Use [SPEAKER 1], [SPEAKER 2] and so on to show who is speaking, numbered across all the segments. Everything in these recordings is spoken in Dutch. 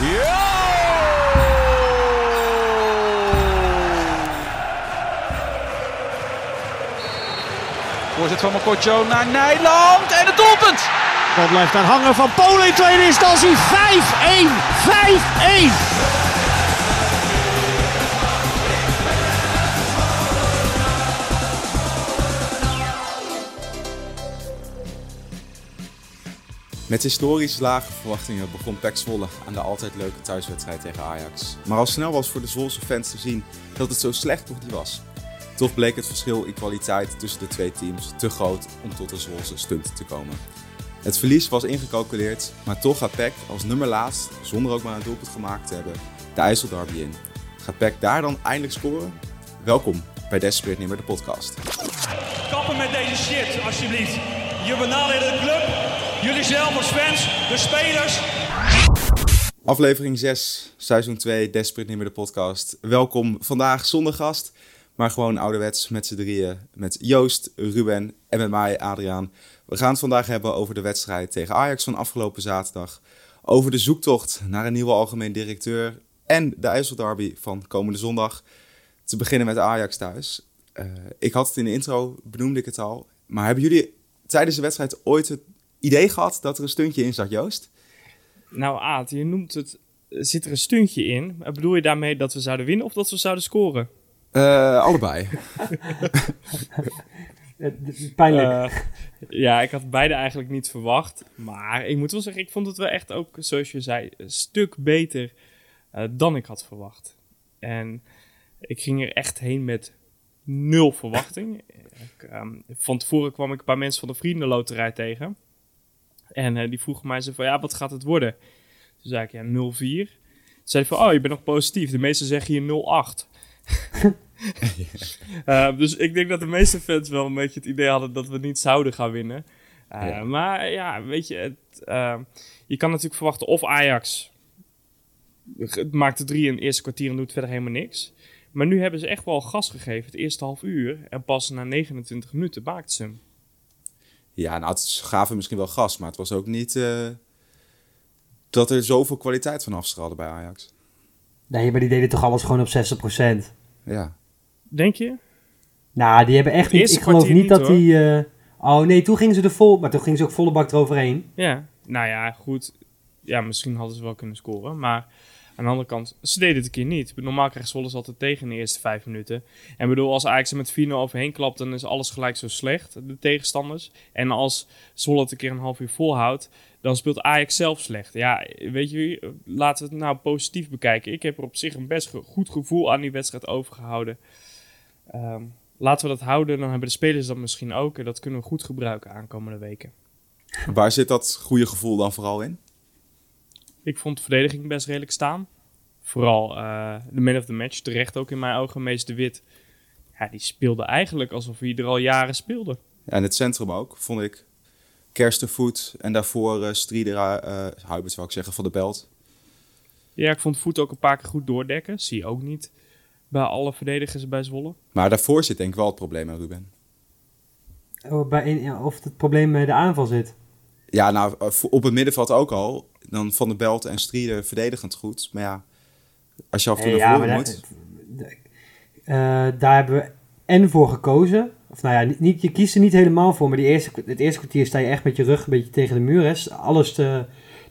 [SPEAKER 1] Ja! Van Mokotjo naar Nijland en het doelpunt!
[SPEAKER 2] Bal blijft daar hangen van Polen in tweede instantie. 5-1. 5-1.
[SPEAKER 3] Met historisch lage verwachtingen begon PEC Zwolle aan de altijd leuke thuiswedstrijd tegen Ajax. Maar al snel was voor de Zwolse fans te zien dat het zo slecht toch niet was. Toch bleek het verschil in kwaliteit tussen de twee teams te groot om tot een Zwolse stunt te komen. Het verlies was ingecalculeerd, maar toch gaat PEC als nummer laatst, zonder ook maar een doelpunt gemaakt te hebben, de IJsselderby in. Gaat PEC daar dan eindelijk scoren? Welkom bij Desperate Nimmer, de podcast.
[SPEAKER 4] Kappen met deze shit, alsjeblieft. Je benadeelt de club, jullie zelf fans, de spelers.
[SPEAKER 3] Aflevering 6, seizoen 2, Desperate Nimmer, de podcast. Welkom, vandaag zonder gast, maar gewoon ouderwets met z'n drieën. Met Joost, Ruben en met mij, Adriaan. We gaan het vandaag hebben over de wedstrijd tegen Ajax van afgelopen zaterdag. Over de zoektocht naar een nieuwe algemeen directeur. En de IJsselderby van komende zondag. Te beginnen met Ajax thuis. Uh, ik had het in de intro, benoemde ik het al. Maar hebben jullie tijdens de wedstrijd ooit het idee gehad dat er een stuntje in zat, Joost?
[SPEAKER 5] Nou, Aad, je noemt het. Zit er een stuntje in? Bedoel je daarmee dat we zouden winnen of dat we zouden scoren?
[SPEAKER 3] Uh, allebei.
[SPEAKER 2] Pijnlijk.
[SPEAKER 5] Uh, ja, ik had beide eigenlijk niet verwacht. Maar ik moet wel zeggen, ik vond het wel echt ook, zoals je zei, een stuk beter uh, dan ik had verwacht. En ik ging er echt heen met nul verwachting. ik, um, van tevoren kwam ik een paar mensen van de Vriendenloterij tegen. En uh, die vroegen mij zo van, ja, wat gaat het worden? Toen zei ik, ja, 0-4. Toen zei van, oh, je bent nog positief. De meesten zeggen hier 0-8. uh, dus ik denk dat de meeste fans wel een beetje het idee hadden dat we niet zouden gaan winnen. Uh, ja. Maar ja, weet je, het, uh, je kan natuurlijk verwachten of Ajax maakt de drie in het eerste kwartier en doet verder helemaal niks. Maar nu hebben ze echt wel gas gegeven, het eerste half uur. En pas na 29 minuten maakt ze hem.
[SPEAKER 3] Ja, nou, het gaven misschien wel gas, maar het was ook niet uh, dat er zoveel kwaliteit van afstraalde bij Ajax.
[SPEAKER 2] Nee, maar die deden toch alles gewoon op 60%.
[SPEAKER 3] Ja.
[SPEAKER 5] Denk je?
[SPEAKER 2] Nou, die hebben echt niet. Ik geloof niet, dat hoor. die. Uh, oh nee, toen gingen ze er vol. Maar toen gingen ze ook volle bak eroverheen.
[SPEAKER 5] Ja, nou ja, goed. Ja, misschien hadden ze wel kunnen scoren. Maar aan de andere kant, ze deden het een keer niet. Normaal krijgt Zwolle altijd tegen in de eerste vijf minuten. En bedoel, als Ajax er met 4-0 overheen klapt, dan is alles gelijk zo slecht, de tegenstanders. En als Zwolle het een keer een half uur volhoudt, dan speelt Ajax zelf slecht. Ja, weet je, laten we het nou positief bekijken. Ik heb er op zich een best goed gevoel aan die wedstrijd overgehouden. Um, laten we dat houden, dan hebben de spelers dat misschien ook. En dat kunnen we goed gebruiken aankomende weken.
[SPEAKER 3] Waar zit dat goede gevoel dan vooral in?
[SPEAKER 5] Ik vond de verdediging best redelijk staan. Vooral uh, de man of the match, terecht ook in mijn ogen, Mees de Wit. Ja, die speelde eigenlijk alsof hij er al jaren speelde.
[SPEAKER 3] Ja, en het centrum ook, vond ik. Kerstenvoet en daarvoor uh, Strieder, uh, Huibert zou ik zeggen, van de Belt.
[SPEAKER 5] Ja, ik vond Voet ook een paar keer goed doordekken. Zie je ook niet bij alle verdedigers bij Zwolle.
[SPEAKER 3] Maar daarvoor zit denk ik wel het probleem, hè, Ruben.
[SPEAKER 2] Oh, bij in, of het probleem bij de aanval zit.
[SPEAKER 3] Ja, nou, op het middenveld ook al. Dan Van de Belt en Strieder verdedigend goed. Maar ja, als je af en toe naar voren moet...
[SPEAKER 2] Uh, daar hebben we en voor gekozen. Of nou ja, niet, je kiest er niet helemaal voor. Maar die eerste, het eerste kwartier sta je echt met je rug een beetje tegen de muur. Hè. Alles te,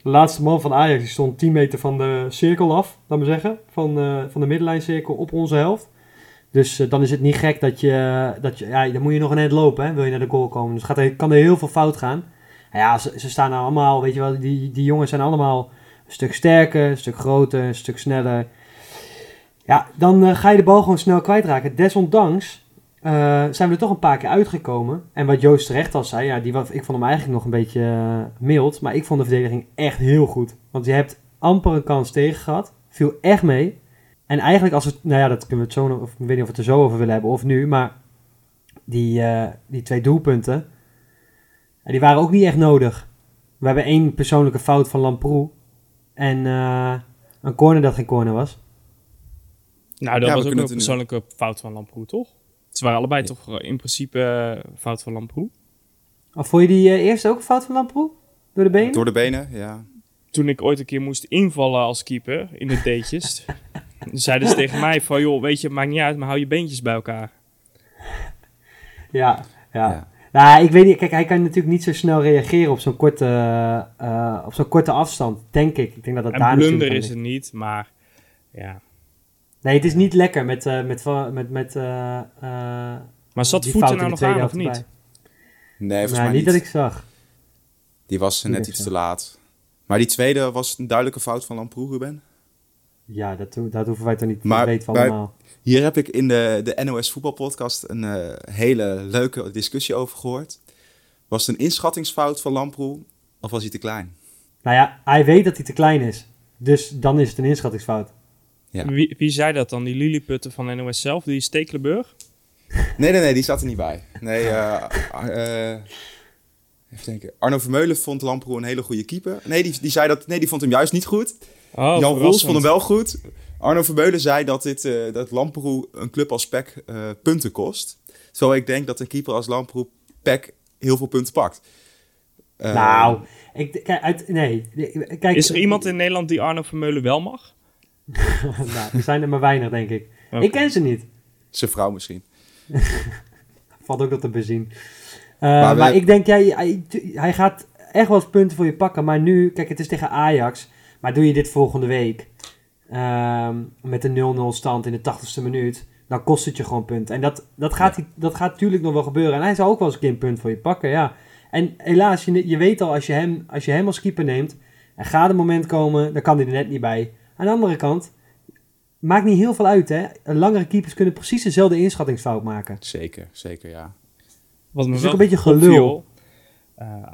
[SPEAKER 2] de laatste man van Ajax die stond 10 meter van de cirkel af, laat maar zeggen. Van, uh, van de middenlijncirkel op onze helft. Dus uh, dan is het niet gek dat je, dat je... Ja, dan moet je nog een eind lopen, hè, wil je naar de goal komen. Dus gaat er, kan er heel veel fout gaan. Ja, ze, staan nou allemaal, weet je wel, die, die jongens zijn allemaal een stuk sterker, een stuk groter, een stuk sneller. Ja, dan uh, ga je de bal gewoon snel kwijtraken. Desondanks uh, zijn we er toch een paar keer uitgekomen. En wat Joost terecht al zei, ja, die, ik vond hem eigenlijk nog een beetje uh, mild. Maar ik vond de verdediging echt heel goed. Want je hebt amper een kans tegen gehad. Viel echt mee. En eigenlijk als we, nou ja, dat kunnen we het zo, of ik weet niet of we het er zo over willen hebben of nu. Maar die, die twee doelpunten, die waren ook niet echt nodig. We hebben één persoonlijke fout van Lamproe. En uh, een corner dat geen corner was.
[SPEAKER 5] Nou, dat ja, was ook een persoonlijke fout van Lamproe, toch? Ze waren allebei ja. toch in principe uh, fout van Lamproe.
[SPEAKER 2] Of vond je die uh, eerste ook een fout van Lamproe? Door de benen?
[SPEAKER 3] Door de benen, ja.
[SPEAKER 5] toen ik ooit een keer moest invallen als keeper in de D'tjes, zeiden ze tegen mij van, joh, weet je, het maakt niet uit, maar hou je beentjes bij elkaar.
[SPEAKER 2] Ja, ja.
[SPEAKER 3] Ja.
[SPEAKER 2] Nou, ik weet niet. Kijk, hij kan natuurlijk niet zo snel reageren op zo'n korte, eh, op zo'n korte afstand, denk ik. Ik denk dat dat daar
[SPEAKER 5] En
[SPEAKER 2] natuurlijk
[SPEAKER 5] blunder is het niet, maar ja.
[SPEAKER 2] Nee, het is niet lekker met, eh, met, met, met, met eh, eh,
[SPEAKER 5] Maar zat
[SPEAKER 2] die
[SPEAKER 5] voeten nou
[SPEAKER 2] in de
[SPEAKER 5] nog
[SPEAKER 2] tweede
[SPEAKER 5] aan of niet?
[SPEAKER 2] erbij.
[SPEAKER 3] Nee, volgens mij
[SPEAKER 2] niet dat ik zag.
[SPEAKER 3] Die was net iets te laat. Maar die tweede was een duidelijke fout van Lamproe, Ruben.
[SPEAKER 2] Ja, dat, dat hoeven wij toch niet
[SPEAKER 3] Maar
[SPEAKER 2] te weten van
[SPEAKER 3] bij-
[SPEAKER 2] allemaal.
[SPEAKER 3] Hier heb ik in de, de NOS voetbalpodcast een eh, hele leuke discussie over gehoord. Was het een inschattingsfout van Lamproe of was hij te klein?
[SPEAKER 2] Nou ja, hij weet dat hij te klein is. Dus dan is het een inschattingsfout.
[SPEAKER 3] Ja.
[SPEAKER 5] Wie, wie zei dat dan? Die Lilliputten van NOS zelf, die Stekelenburg?
[SPEAKER 3] Nee, nee, nee, die zat er niet bij. Nee, eh, eh, even denken. Arno Vermeulen vond Lamproe een hele goede keeper. Nee, die, die zei dat, nee, die vond hem juist niet goed.
[SPEAKER 5] Oh,
[SPEAKER 3] Jan Roels vond hem wel goed. Arno Vermeulen zei dat, dit, eh, dat Lamproe een club als PEC eh, punten kost. Terwijl ik denk dat een keeper als Lamproe PEC heel veel punten pakt. Eh,
[SPEAKER 2] nou, ik, kijk, uit, nee. Kijk,
[SPEAKER 5] Is er iemand in Nederland die Arno Vermeulen wel mag?
[SPEAKER 2] nou, er zijn er maar weinig, denk ik. Ik ken ze niet.
[SPEAKER 3] Zijn vrouw misschien.
[SPEAKER 2] Valt ook nog te bezien. Eh,
[SPEAKER 3] Maar
[SPEAKER 2] maar ik denk, jij, hij, hij gaat echt wel eens punten voor je pakken. Maar nu, kijk, het is tegen Ajax. Maar doe je dit volgende week ehm, met een 0-0 stand in de 80ste minuut, dan kost het je gewoon punten. En dat, dat, gaat, hij- dat gaat natuurlijk nog wel gebeuren. En hij zal ook wel eens een keer een punt voor je pakken, ja. En helaas, je, je weet al, als je, hem, als je hem als keeper neemt, er gaat een moment komen, dan kan hij er net niet bij. Aan de andere kant, maakt niet heel veel uit, hè. Langere keepers kunnen precies dezelfde inschattingsfout maken.
[SPEAKER 3] Zeker, zeker, ja.
[SPEAKER 5] Wat me
[SPEAKER 2] is
[SPEAKER 5] wel
[SPEAKER 2] een beetje gelul.
[SPEAKER 5] opviel, eh,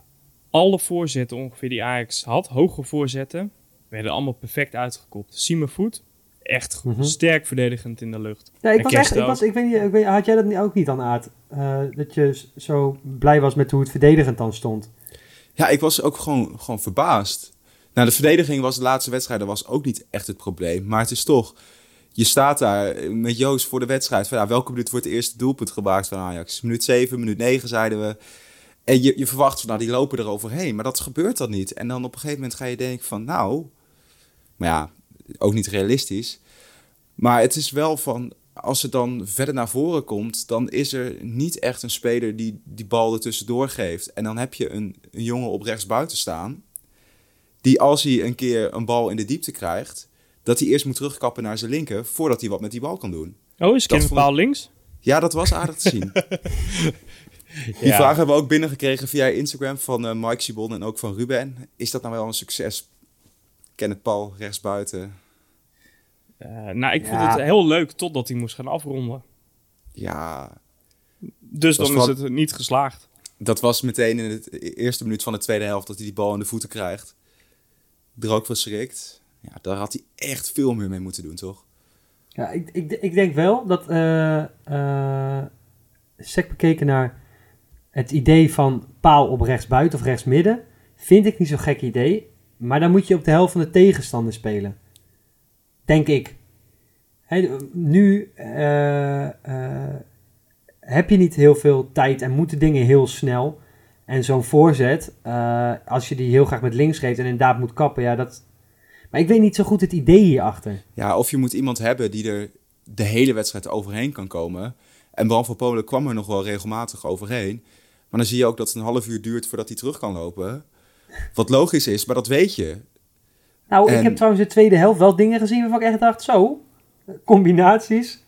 [SPEAKER 5] alle voorzetten ongeveer die Ajax had, hoge voorzetten, werden allemaal perfect uitgekopt. Voet, echt
[SPEAKER 2] Mhm.
[SPEAKER 5] sterk verdedigend in de lucht.
[SPEAKER 2] Ja, ik
[SPEAKER 5] En
[SPEAKER 2] was echt, ik
[SPEAKER 5] ook.
[SPEAKER 2] was, ik weet niet, ik weet, had jij dat niet- ook niet aan Aad? Eh, dat je zo blij was met hoe het verdedigend dan stond.
[SPEAKER 3] Ja, ik was ook gewoon, gewoon verbaasd. Nou, de verdediging was de laatste wedstrijden was ook niet echt het probleem. Maar het is toch, je staat daar met Joost voor de wedstrijd. Van, ja, welke minuut wordt het eerste doelpunt gemaakt van Ajax? Minuut 7, minuut 9 zeiden we. En je, je verwacht van, nou, die lopen er overheen. Maar dat gebeurt dan niet. En dan op een gegeven moment ga je denken van, nou... Maar ja, ook niet realistisch. Maar het is wel van, als het dan verder naar voren komt... dan is er niet echt een speler die die bal er tussendoor geeft. En dan heb je een, een jongen op rechts buiten staan... die als hij een keer een bal in de diepte krijgt... dat hij eerst moet terugkappen naar zijn linker... voordat hij wat met die bal kan doen.
[SPEAKER 5] Oh, is Kevin
[SPEAKER 3] ik-
[SPEAKER 5] Paal links?
[SPEAKER 3] Ja, dat was aardig te zien. Die
[SPEAKER 5] Ja.
[SPEAKER 3] vraag hebben we ook binnengekregen via Instagram van eh, Mike Sibon en ook van Ruben. Is dat nou wel een succes? Kenneth Paul rechtsbuiten.
[SPEAKER 5] Eh, nou, ik vond het heel leuk totdat hij moest gaan afronden.
[SPEAKER 3] Ja,
[SPEAKER 5] Dus dan
[SPEAKER 3] is
[SPEAKER 5] is het niet geslaagd.
[SPEAKER 3] dat was meteen in de eerste minuut van de tweede helft dat hij die bal in de voeten krijgt. Er ook verschrikt. Ja, daar had hij echt veel meer mee moeten doen, toch?
[SPEAKER 2] Ja, ik, ik, ik denk wel dat, eh eh sec bekeken naar het idee van paal op rechts buiten of rechts midden, vind ik niet zo'n gek idee. Maar dan moet je op de helft van de tegenstander spelen. Denk ik. Nu eh, eh, heb je niet heel veel tijd en moeten dingen heel snel. En zo'n voorzet, eh, als je die heel graag met links geeft en inderdaad moet kappen, ja, dat... Maar ik weet niet zo goed het idee hierachter.
[SPEAKER 3] Ja, of je moet iemand hebben die er de hele wedstrijd overheen kan komen. En Bram van Polen kwam er nog wel regelmatig overheen. Maar dan zie je ook dat het een half uur duurt voordat hij terug kan lopen. Wat logisch is, maar dat weet je.
[SPEAKER 2] Nou,
[SPEAKER 3] En-
[SPEAKER 2] ik heb trouwens in de tweede helft wel dingen gezien waarvan ik echt dacht, zo, combinaties.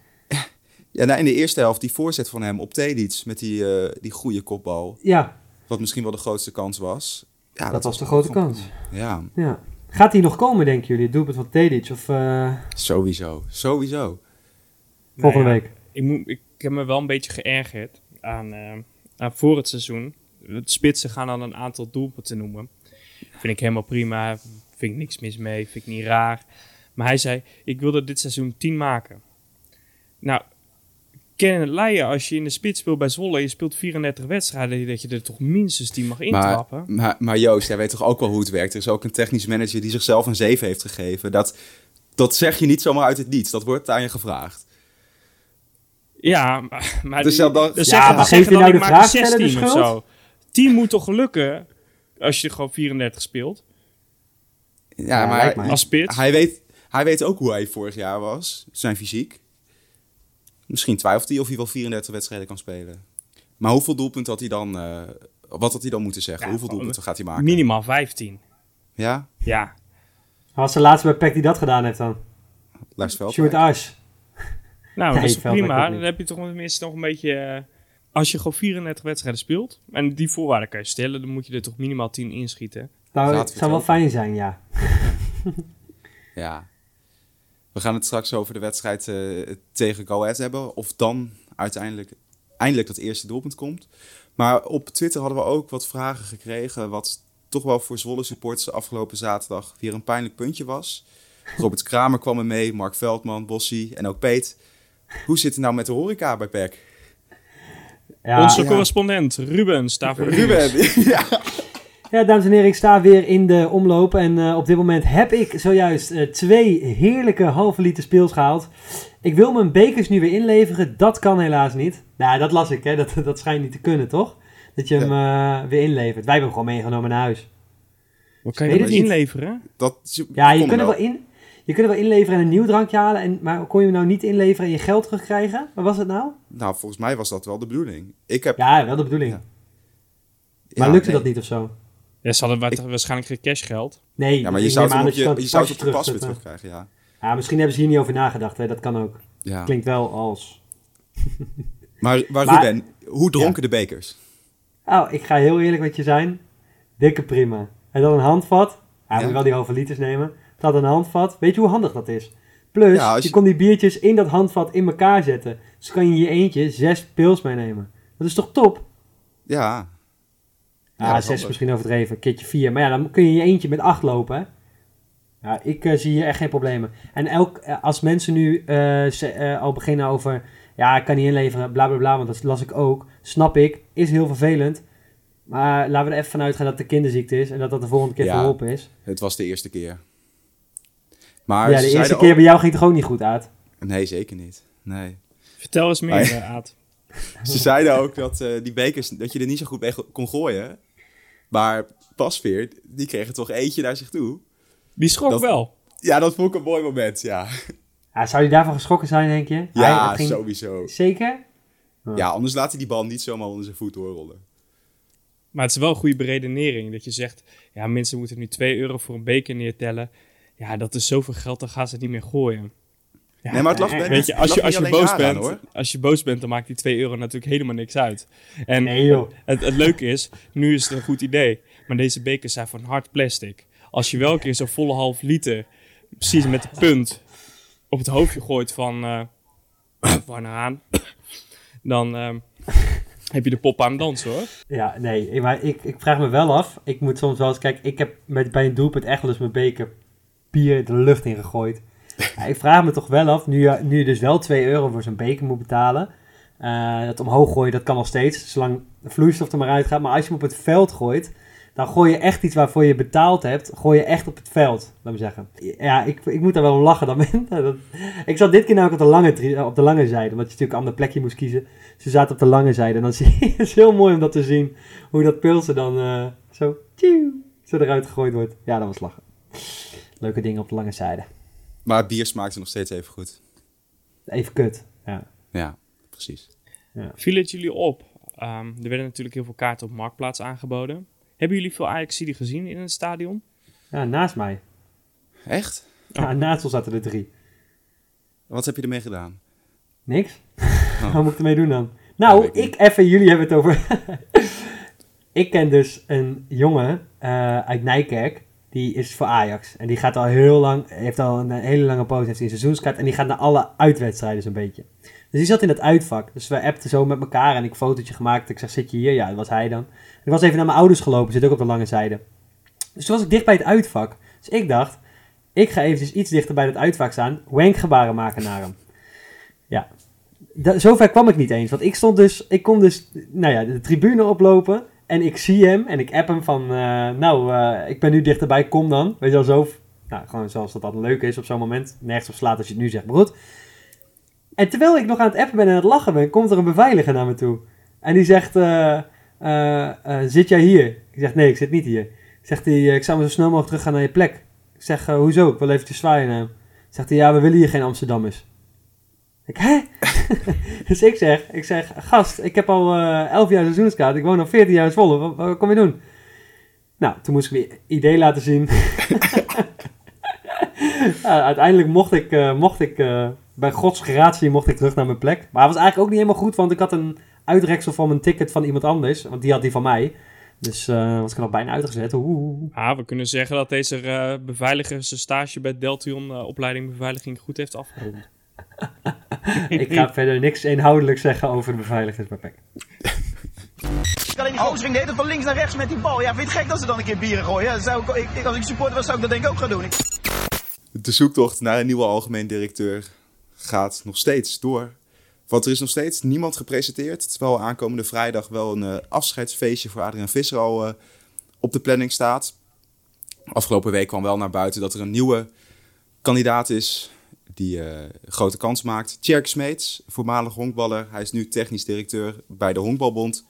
[SPEAKER 3] Ja, nou, in de eerste helft die voorzet van hem op Tedic met die, eh, die goede kopbal.
[SPEAKER 2] Ja,
[SPEAKER 3] Wat misschien wel de grootste kans was. Ja,
[SPEAKER 2] dat, was de grote kans.
[SPEAKER 3] Ja,
[SPEAKER 2] Ja. Gaat die nog komen, denken jullie, het doelpunt van Tedic? Of eh,
[SPEAKER 3] sowieso. Sowieso.
[SPEAKER 2] volgende
[SPEAKER 5] Nou ja,
[SPEAKER 2] week?
[SPEAKER 5] Ik, moet, ik heb me wel een beetje geërgerd aan, eh, aan voor het seizoen. Het spitsen gaan dan een aantal doelpunten noemen. Vind ik helemaal prima. Vind ik niks mis mee. Vind ik niet raar. Maar hij zei, ik wilde dit seizoen 10 maken. Nou, ken het leien als je in de spits speelt bij Zwolle. Je speelt 34 wedstrijden. Dat je er toch minstens 10 mag
[SPEAKER 3] Maar,
[SPEAKER 5] intrappen.
[SPEAKER 3] maar, maar Joost, jij weet toch ook wel hoe het werkt. Er is ook een technisch manager die zichzelf een 7 heeft gegeven. Dat, dat zeg je niet zomaar uit het niets. Dat wordt aan je gevraagd.
[SPEAKER 5] Ja, maar, maar
[SPEAKER 3] Dus
[SPEAKER 5] die-
[SPEAKER 3] dan-
[SPEAKER 5] dan
[SPEAKER 3] Ja,
[SPEAKER 5] zeggen,
[SPEAKER 2] maar
[SPEAKER 5] dan
[SPEAKER 2] geef
[SPEAKER 5] zeggen
[SPEAKER 2] je
[SPEAKER 5] dan,
[SPEAKER 2] nou
[SPEAKER 5] ik
[SPEAKER 2] de
[SPEAKER 5] maak een
[SPEAKER 2] vraagsteller de
[SPEAKER 5] 16 of zo. 10 moet toch lukken als je gewoon 34 speelt?
[SPEAKER 3] Ja,
[SPEAKER 2] Ja,
[SPEAKER 3] maar
[SPEAKER 2] mij.
[SPEAKER 5] Als spits.
[SPEAKER 3] hij, weet, hij weet ook hoe hij vorig jaar was, zijn fysiek. Misschien twijfelt hij of hij wel 34 wedstrijden kan spelen. Maar hoeveel doelpunten had hij dan... eh, wat had hij dan moeten zeggen?
[SPEAKER 5] Ja,
[SPEAKER 3] hoeveel
[SPEAKER 5] gewoon
[SPEAKER 3] doelpunten gaat hij maken?
[SPEAKER 5] Minimaal 15.
[SPEAKER 3] Ja?
[SPEAKER 5] Ja.
[SPEAKER 2] Was de laatste bij PEC die dat gedaan heeft dan?
[SPEAKER 3] Lars
[SPEAKER 2] Stuart
[SPEAKER 3] Veldwijk.
[SPEAKER 5] Nou,
[SPEAKER 2] Nee,
[SPEAKER 5] dat is prima. Dan heb je toch tenminste nog een beetje... eh, als je gewoon 34 wedstrijden speelt, en die voorwaarden kan je stellen, dan moet je er toch minimaal 10 inschieten.
[SPEAKER 2] Nou, het zou wel fijn zijn, ja.
[SPEAKER 3] Ja. We gaan het straks over de wedstrijd eh, tegen Go Ahead hebben. Of dan uiteindelijk eindelijk dat eerste doelpunt komt. Maar op Twitter hadden we ook wat vragen gekregen. Wat toch wel voor Zwolle supporters afgelopen zaterdag weer een pijnlijk puntje was. Robert Kramer kwam er mee, Mark Veldman, Bossie en ook Peet. Hoe zit het nou met de horeca bij PEC?
[SPEAKER 2] Ja,
[SPEAKER 5] Onze
[SPEAKER 3] ja.
[SPEAKER 5] correspondent Ruben staat voor.
[SPEAKER 3] Ruben, ja.
[SPEAKER 2] Ja, dames en heren, ik sta weer in de omloop. En eh, op dit moment heb ik zojuist eh, twee heerlijke halve liter speels gehaald. Ik wil mijn bekers nu weer inleveren. Dat kan helaas niet. Nou, dat las ik, hè. Dat, dat schijnt niet te kunnen, toch? Dat je hem eh, weer inlevert. Wij hebben hem gewoon meegenomen naar huis.
[SPEAKER 5] Wat kan je dat
[SPEAKER 2] niet.
[SPEAKER 5] inleveren?
[SPEAKER 3] Dat,
[SPEAKER 2] Ja, je kunt, er wel in, je kunt er wel inleveren en een nieuw drankje halen. En, maar kon je hem nou niet inleveren en je geld terugkrijgen? Wat was het nou?
[SPEAKER 3] Nou, volgens mij was dat wel de bedoeling. Ik heb...
[SPEAKER 2] Ja, wel de bedoeling.
[SPEAKER 3] Ja.
[SPEAKER 2] Maar
[SPEAKER 3] ja,
[SPEAKER 2] lukte
[SPEAKER 3] nee.
[SPEAKER 2] dat niet of zo?
[SPEAKER 5] Ja, ze hadden wa- waarschijnlijk geen cashgeld.
[SPEAKER 2] Nee,
[SPEAKER 3] Ja, maar je zou het op je, je, zou het pas weer terugkrijgen, ja.
[SPEAKER 2] Ja, misschien hebben ze hier niet over nagedacht. Hè. Dat kan ook.
[SPEAKER 3] ja.
[SPEAKER 2] Klinkt wel als...
[SPEAKER 3] Maar, maar
[SPEAKER 2] Maar-
[SPEAKER 3] Ruben, hoe dronken de bekers?
[SPEAKER 2] Oh, ik ga heel eerlijk met je zijn. Dikke prima. En dan een handvat. Ja,
[SPEAKER 3] Ja.
[SPEAKER 2] moet wel die halve liters nemen. Had een handvat. Weet je hoe handig dat is? Plus,
[SPEAKER 3] Ja,
[SPEAKER 2] je
[SPEAKER 3] je-
[SPEAKER 2] kon die biertjes in dat handvat in elkaar zetten. Dus kan je in je eentje zes pils meenemen. Dat is toch top?
[SPEAKER 3] Ja.
[SPEAKER 2] Ja,
[SPEAKER 3] is
[SPEAKER 2] zes
[SPEAKER 3] handig.
[SPEAKER 2] misschien overdreven. Een keertje vier. Maar ja, dan kun je in je eentje met acht lopen, hè? Ja, ik eh, zie hier echt geen problemen. En elk, eh, als mensen nu eh, ze- al beginnen over... Ja, ik kan niet inleveren, bla bla bla, want dat las ik ook. Snap ik, is heel vervelend. Maar laten we er even van uitgaan dat het een kinderziekte is... en dat dat de volgende keer
[SPEAKER 3] Ja.
[SPEAKER 2] verholpen is.
[SPEAKER 3] Het was de eerste keer. Maar
[SPEAKER 2] ja, de eerste
[SPEAKER 3] ook-
[SPEAKER 2] keer bij jou ging het toch ook niet goed uit?
[SPEAKER 3] Nee, zeker niet. Nee.
[SPEAKER 5] Vertel eens meer,
[SPEAKER 3] Ah,
[SPEAKER 5] eh, Aad.
[SPEAKER 3] Ze zeiden ook dat eh, die bekers, dat je er niet zo goed mee kon gooien. Maar Pasveer, die kreeg er toch eentje naar zich toe.
[SPEAKER 5] Die schrok
[SPEAKER 3] Dat-
[SPEAKER 5] wel.
[SPEAKER 3] Ja, dat vond ik een mooi moment, ja.
[SPEAKER 2] Ja, zou hij daarvan geschrokken zijn, denk je?
[SPEAKER 3] Ja,
[SPEAKER 2] het ging-
[SPEAKER 3] sowieso.
[SPEAKER 2] Zeker?
[SPEAKER 3] Ja, anders laat hij die bal niet zomaar onder zijn voet doorrollen.
[SPEAKER 5] Maar het is wel een goede beredenering. Dat je zegt, ja, mensen moeten nu 2 euro voor een beker neertellen. Ja, dat is zoveel geld, dan gaan ze het niet meer gooien. Ja,
[SPEAKER 3] nee, maar het lag
[SPEAKER 2] eh,
[SPEAKER 3] bij
[SPEAKER 5] Weet je, als je, als je boos bent,
[SPEAKER 3] hoor.
[SPEAKER 5] als je boos bent, dan maakt die 2 euro natuurlijk helemaal niks uit. En
[SPEAKER 2] Nee, joh.
[SPEAKER 5] het, het leuke is, nu is het een goed idee. Maar deze bekers zijn van hard plastic. Als je wel een keer zo'n volle half liter, precies met de punt, op het hoofdje gooit van eh Warner Haan, dan ehm, heb je de pop aan het dansen hoor.
[SPEAKER 2] Ja, nee, maar ik, ik vraag me wel af. Ik moet soms wel eens kijken. Ik heb met, bij een doelpunt echt wel eens mijn beker de lucht in gegooid. Ja, ik vraag me toch wel af, nu je, nu je dus wel 2 euro voor zo'n beker moet betalen. eh, dat omhoog gooien, dat kan nog steeds, zolang de vloeistof er maar uitgaat. Maar als je hem op het veld gooit, dan gooi je echt iets waarvoor je betaald hebt, gooi je echt op het veld, laat me zeggen. Ja, ik, ik moet daar wel om lachen. Dan, dat, ik zat dit keer namelijk op de lange, op de lange zijde, omdat je natuurlijk een ander plekje moest kiezen. Ze zaten op de lange zijde en dan zie je, het is heel mooi om dat te zien, hoe dat pilsen dan eh, zo, zo eruit gegooid wordt. Ja, dat was lachen. Leuke dingen op de lange zijde.
[SPEAKER 3] Maar het bier smaakte nog steeds even goed.
[SPEAKER 2] Even kut. Ja.
[SPEAKER 3] Ja, precies.
[SPEAKER 5] Viel het jullie op? Ehm, er werden natuurlijk heel veel kaarten op Marktplaats aangeboden. Hebben jullie veel Ajaxiden gezien in het stadion?
[SPEAKER 2] ja, naast mij.
[SPEAKER 3] Echt?
[SPEAKER 2] Ja, naast ons zaten er drie.
[SPEAKER 3] Wat heb je ermee gedaan?
[SPEAKER 2] Niks?
[SPEAKER 3] Oh.
[SPEAKER 2] Wat moet ik ermee doen dan?
[SPEAKER 3] Ja,
[SPEAKER 2] Nou,
[SPEAKER 3] ik
[SPEAKER 2] even, jullie hebben het over. ik ken dus een jongen eh, uit Nijkerk. Die is voor Ajax. En die gaat al heel lang, heeft al een hele lange poos, heeft een seizoenskaart. En die gaat naar alle uitwedstrijden zo'n beetje. Dus die zat in het uitvak. Dus we appten zo met elkaar en ik een fotootje gemaakt. Ik zeg, zit je hier? Ja, dat was hij dan. Ik was even naar mijn ouders gelopen, zit ook op de lange zijde. Dus toen was ik dicht bij het uitvak. Dus ik dacht, ik ga eventjes iets dichter bij het uitvak staan. Wankgebaren maken naar hem. Ja, da- zover kwam ik niet eens. Want ik stond dus, ik kon dus, nou ja, de tribune oplopen. En ik zie hem en ik app hem van, eh, nou, eh, ik ben nu dichterbij, kom dan. Weet je wel, zo, nou, gewoon zoals dat dan leuk is op zo'n moment. Nergens op slaat als je het nu zegt, maar goed. En terwijl ik nog aan het appen ben en aan het lachen ben, komt er een beveiliger naar me toe. En die zegt, eh, zit jij hier? Ik zeg, nee, ik zit niet hier. Zegt hij, ik zou maar zo snel mogelijk teruggaan naar je plek. Ik zeg, hoezo? Ik wil eventjes zwaaien naar hem. Zegt hij, ja, we willen hier geen Amsterdammers. Ik, hè? dus ik zeg, ik zeg, gast, ik heb al eh 11 jaar seizoenskaart. Ik woon al 14 jaar in Zwolle. Wat, wat kom je doen? Nou, toen moest ik weer idee laten zien. Ja, uiteindelijk mocht ik, eh, mocht ik eh, bij Gods gratie mocht ik terug naar mijn plek. Maar het was eigenlijk ook niet helemaal goed, want ik had een uitreksel van mijn ticket van iemand anders. Want die had die van mij. Dus eh, was ik nog bijna uitgezet. Oeh.
[SPEAKER 5] Ah, we kunnen zeggen dat deze eh, beveiliger zijn stage bij Deltion eh, opleiding beveiliging goed heeft afgerond.
[SPEAKER 2] Ik ga verder niks inhoudelijk zeggen over de beveiligers bij PEC.
[SPEAKER 6] Alleen die gozer ging de hele tijd van links naar rechts met die bal. Ja, vind je het gek dat ze dan een keer bieren gooien? Ja, zou ik, ik, ik- als ik supporter was, zou ik dat denk ik ook gaan doen. Ik-
[SPEAKER 3] De zoektocht naar een nieuwe algemeen directeur gaat nog steeds door. Want er is nog steeds niemand gepresenteerd. Terwijl aankomende vrijdag wel een eh, afscheidsfeestje voor Adriaan Visser al eh, op de planning staat. Afgelopen week kwam wel naar buiten dat er een nieuwe kandidaat is die eh, grote kans maakt. Tjerk Smeets, voormalig honkballer. Hij is nu technisch directeur bij de Honkbalbond.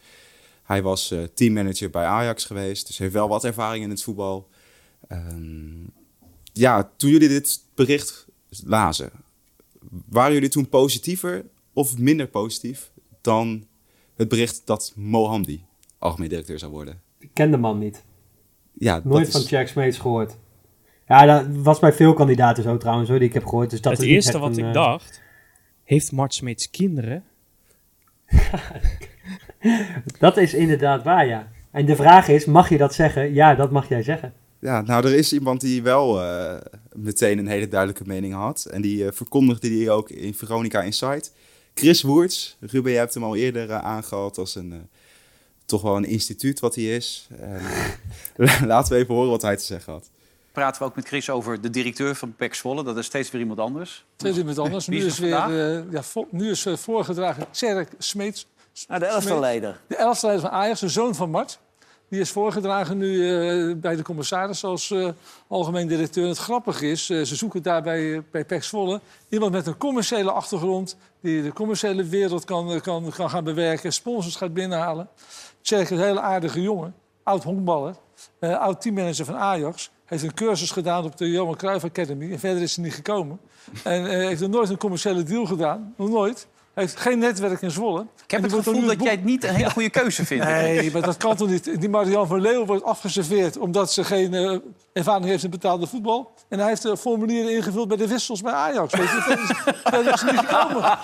[SPEAKER 3] Hij was eh, teammanager bij Ajax geweest, dus heeft wel wat ervaring in het voetbal. Ehm, ja, toen jullie dit bericht lazen, waren jullie toen positiever of minder positief dan het bericht dat Mohamdi algemeen directeur zou worden?
[SPEAKER 2] Ik ken de man niet.
[SPEAKER 3] Ja,
[SPEAKER 2] Nooit van Jack Smeets gehoord. Ja, dat was bij veel kandidaten zo trouwens hoor, die ik heb gehoord. Dus dat
[SPEAKER 5] het
[SPEAKER 2] is niet
[SPEAKER 5] eerste wat
[SPEAKER 2] een,
[SPEAKER 5] ik
[SPEAKER 2] eh,
[SPEAKER 5] dacht, heeft Mart Smeets kinderen?
[SPEAKER 2] Dat is inderdaad waar, ja. En de vraag is, mag je dat zeggen? Ja, dat mag jij zeggen.
[SPEAKER 3] ja, nou, er is iemand die wel eh, meteen een hele duidelijke mening had. En die eh, verkondigde die ook in Veronica Insight. Chris Woerts, Ruben, je hebt hem al eerder eh, aangehaald als een, toch wel een instituut wat hij is. En, laten we even horen wat hij te zeggen had.
[SPEAKER 7] Praten we ook met Chris over de directeur van PEC Zwolle. Dat is steeds weer iemand anders.
[SPEAKER 8] Steeds iemand anders.
[SPEAKER 7] Wie
[SPEAKER 8] Nu
[SPEAKER 7] is er
[SPEAKER 8] weer, ja, vo- nu is eh, voorgedragen Tjerk Smeets.
[SPEAKER 6] Nou, de elftal leider.
[SPEAKER 8] De elfde leider van Ajax, de zoon van Mart. Die is voorgedragen nu eh, bij de commissaris als eh, algemeen directeur. En het grappige is, eh, ze zoeken daar bij, bij PEC Zwolle... iemand met een commerciële achtergrond... die de commerciële wereld kan, kan, kan gaan bewerken... sponsors gaat binnenhalen. Tjerk is een hele aardige jongen. Oud honkballer. Eh, oud teammanager van Ajax. Heeft een cursus gedaan op de Johan Cruijff Academy. En verder is hij niet gekomen. En eh, heeft er nooit een commerciële deal gedaan. Nog nooit. Heeft geen netwerk in Zwolle.
[SPEAKER 7] Ik heb het gevoel dat
[SPEAKER 8] boek-
[SPEAKER 7] jij het niet een hele goede keuze vindt.
[SPEAKER 8] Nee, maar dat kan toch niet? Die Marian van Leeuwen wordt afgeserveerd omdat ze geen eh, ervaring heeft in betaalde voetbal. En hij heeft de formulieren ingevuld bij de wissels bij Ajax. Weet je? Dat, is, dat is niet gekomen.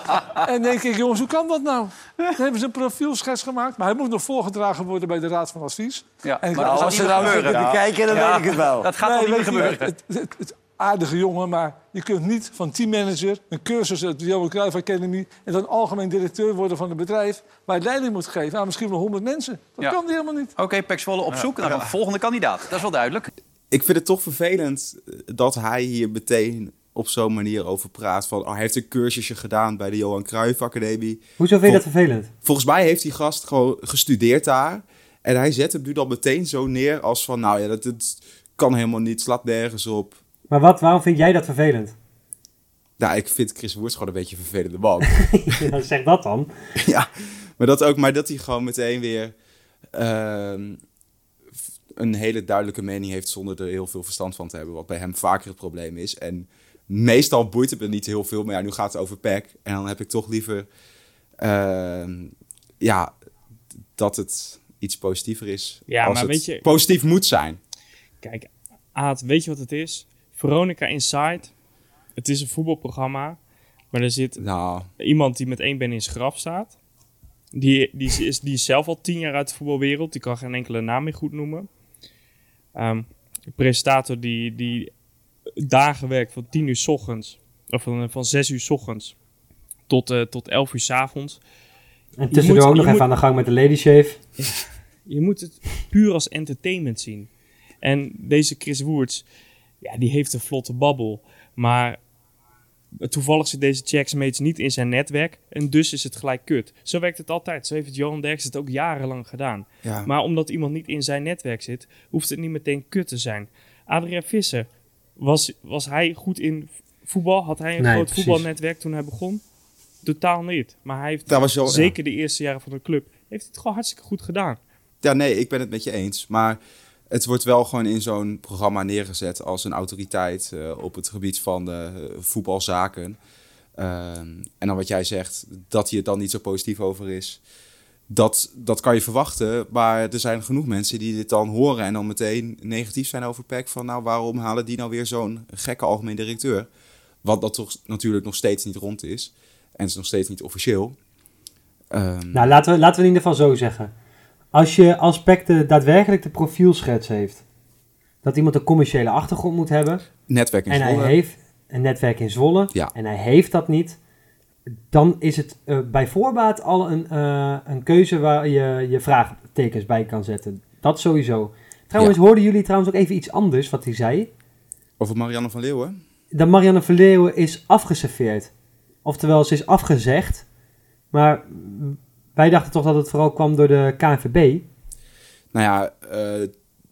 [SPEAKER 8] En denk ik, jongens, hoe kan dat nou? Dan hebben ze een profielschets gemaakt. Maar hij moet nog voorgedragen worden bij de Raad van Advies.
[SPEAKER 7] Ja,
[SPEAKER 8] En
[SPEAKER 7] maar
[SPEAKER 8] als ze nou
[SPEAKER 7] gebeuren.
[SPEAKER 6] te kijken, dan
[SPEAKER 7] Ja,
[SPEAKER 6] weet ik het wel.
[SPEAKER 7] Dat gaat
[SPEAKER 8] Nee,
[SPEAKER 7] toch niet meer
[SPEAKER 8] weet je,
[SPEAKER 7] gebeuren?
[SPEAKER 8] Het, het, het aardige jongen, maar je kunt niet van teammanager... een cursus uit de Johan Cruijff Academy... en dan algemeen directeur worden van een bedrijf... waar je leiding moet geven aan misschien wel honderd mensen. Dat
[SPEAKER 7] Ja.
[SPEAKER 8] kan die helemaal niet.
[SPEAKER 7] Oké, Zwolle op zoek naar een volgende kandidaat. Dat is wel duidelijk.
[SPEAKER 3] ik vind het toch vervelend eh, dat hij hier meteen op zo'n manier over praat. Van, oh, hij heeft een cursusje gedaan bij de Johan Cruijff Academie.
[SPEAKER 2] Hoezo vind je dat vervelend?
[SPEAKER 3] Volgens mij heeft die gast gewoon gestudeerd daar. En hij zet hem nu dan meteen zo neer als van... Nou ja, dat, dat kan helemaal niet, slaat nergens op.
[SPEAKER 2] Maar wat, waarom vind jij dat vervelend?
[SPEAKER 3] Nou, ik vind Chris Woerts gewoon een beetje een vervelende man.
[SPEAKER 2] Ja, zeg dat dan.
[SPEAKER 3] ja, maar dat ook, maar dat hij gewoon meteen weer ehm, een hele duidelijke mening heeft zonder er heel veel verstand van te hebben. Wat bij hem vaker het probleem is. En meestal boeit het me niet heel veel, maar ja, nu gaat het over PEC. En dan heb ik toch liever ehm, ja, dat het iets positiever is.
[SPEAKER 5] Ja,
[SPEAKER 3] als
[SPEAKER 5] maar
[SPEAKER 3] het
[SPEAKER 5] weet je-
[SPEAKER 3] positief moet zijn.
[SPEAKER 5] Kijk, Aad, weet je wat het is? Veronica Inside, het is een voetbalprogramma, maar er zit
[SPEAKER 3] Nou,
[SPEAKER 5] iemand die met één been in zijn graf staat. Die, die, is, die is zelf al tien jaar uit de voetbalwereld. Die kan geen enkele naam meer goed noemen. Ehm, een presentator die, die dagen werkt van tien uur s ochtends. Of van, van zes uur s ochtends tot, eh tot elf uur s avonds.
[SPEAKER 2] En tussendoor ook nog even
[SPEAKER 5] moet-
[SPEAKER 2] aan de gang met de lady shave.
[SPEAKER 5] Je moet het puur als entertainment zien. En deze Chris Woerts, ja, die heeft een vlotte babbel. Maar toevallig zit deze Jacksmates niet in zijn netwerk. En dus is het gelijk kut. Zo werkt het altijd. Zo heeft Johan Derks het ook jarenlang gedaan.
[SPEAKER 3] ja.
[SPEAKER 5] Maar omdat iemand niet in zijn netwerk zit, hoeft het niet meteen kut te zijn. Adriaan Visser, was, was hij goed in voetbal? Had hij een
[SPEAKER 2] Nee,
[SPEAKER 5] groot
[SPEAKER 2] precies.
[SPEAKER 5] voetbalnetwerk toen hij begon? Totaal niet. Maar hij heeft
[SPEAKER 3] was ja.
[SPEAKER 5] zeker de eerste jaren van de club, heeft hij het gewoon hartstikke goed gedaan.
[SPEAKER 3] Ja, nee, ik ben het met je eens. Maar het wordt wel gewoon in zo'n programma neergezet als een autoriteit eh, op het gebied van de eh, voetbalzaken. Ehm, en dan wat jij zegt, dat hij het dan niet zo positief over is. Dat, dat kan je verwachten, maar er zijn genoeg mensen die dit dan horen en dan meteen negatief zijn over PEC. Van nou, waarom halen die nou weer zo'n gekke algemeen directeur? Wat dat toch natuurlijk nog steeds niet rond is. En het is nog steeds niet officieel. Ehm,
[SPEAKER 2] Nou, laten we, laten we in ieder geval zo zeggen. Als je als PEC de, daadwerkelijk de profielschets heeft, dat iemand een commerciële achtergrond moet hebben,
[SPEAKER 3] netwerk in
[SPEAKER 2] en hij heeft een netwerk in Zwolle,
[SPEAKER 3] Ja.
[SPEAKER 2] en hij heeft dat niet, dan is het eh, bij voorbaat al een, eh, een keuze waar je je vraagtekens bij kan zetten. Dat sowieso. Trouwens, hoorden jullie trouwens ook even iets anders wat hij zei?
[SPEAKER 3] Over Marianne van Leeuwen.
[SPEAKER 2] Dat Marianne Verleeuwen is afgeserveerd. Oftewel, ze is afgezegd. Maar wij dachten toch dat het vooral kwam door de KNVB.
[SPEAKER 3] Nou ja, eh,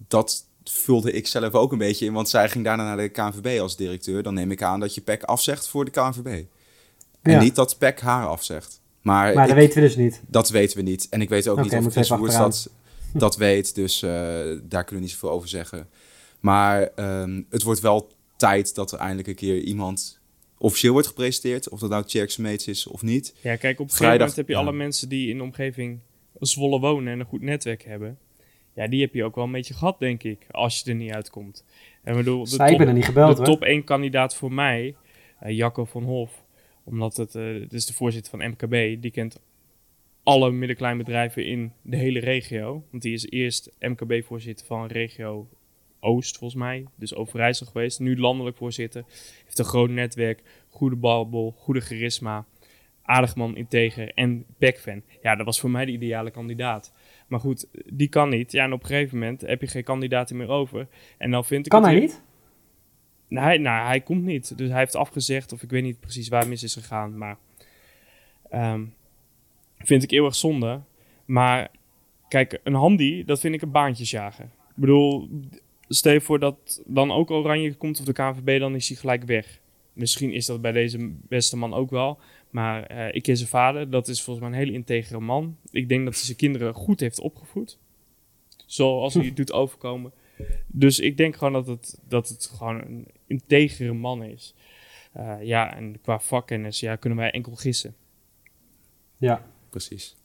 [SPEAKER 3] dat vulde ik zelf ook een beetje in, want zij ging daarna naar de KNVB als directeur. Dan neem ik aan dat je PEC afzegt voor de KNVB. En
[SPEAKER 2] Ja.
[SPEAKER 3] niet dat PEC haar afzegt. Maar,
[SPEAKER 2] Maar
[SPEAKER 3] ik-
[SPEAKER 2] dat weten we dus niet.
[SPEAKER 3] dat weten we niet. En ik weet ook niet of Chris dat, dat weet, dus eh, daar kunnen we niet zoveel over zeggen. Maar ehm, het wordt wel tijd dat er eindelijk een keer iemand officieel wordt gepresenteerd. Of dat nou Tjerk Smeets is of niet.
[SPEAKER 5] Ja, kijk, op een gegeven
[SPEAKER 3] Vrijdag,
[SPEAKER 5] moment heb je
[SPEAKER 3] ja.
[SPEAKER 5] alle mensen die in de omgeving Zwolle wonen en een goed netwerk hebben. Ja, die heb je ook wel een beetje gehad, denk ik, als je er niet uitkomt. En bedoel, de
[SPEAKER 2] Zij hebben er niet gebeld,
[SPEAKER 5] de
[SPEAKER 2] hoor.
[SPEAKER 5] top 1 kandidaat voor mij, eh, Jacco van Hof, omdat het, eh het is de voorzitter van MKB, die kent alle middenkleinbedrijven in de hele regio. Want die is eerst MKB-voorzitter van regio Oost, volgens mij. Dus Overijssel geweest. Nu landelijk voorzitter. Heeft een groot netwerk, goede babbel, goede charisma. Aardig man, integer en PEC-fan. Ja, dat was voor mij de ideale kandidaat. Maar goed, die kan niet. Ja, en op een gegeven moment heb je geen kandidaten meer over. En dan vind ik
[SPEAKER 2] Kan hij niet?
[SPEAKER 5] Nee, hij- nou, hij komt niet. Dus hij heeft afgezegd, of ik weet niet precies waar mis is gegaan. Maar ehm, vind ik eeuwig zonde. Maar kijk, een handy, dat vind ik een baantjesjager. Ik bedoel, stel je voor dat dan ook Oranje komt of de KNVB, dan is hij gelijk weg. Misschien is dat bij deze beste man ook wel. Maar eh, ik ken zijn vader, dat is volgens mij een hele integere man. Ik denk dat hij zijn kinderen goed heeft opgevoed. Zoals hij het doet overkomen. Dus ik denk gewoon dat het, dat het gewoon een integere man is. Eh, ja, en qua vakkennis ja, kunnen wij enkel gissen.
[SPEAKER 2] Ja.
[SPEAKER 3] Precies.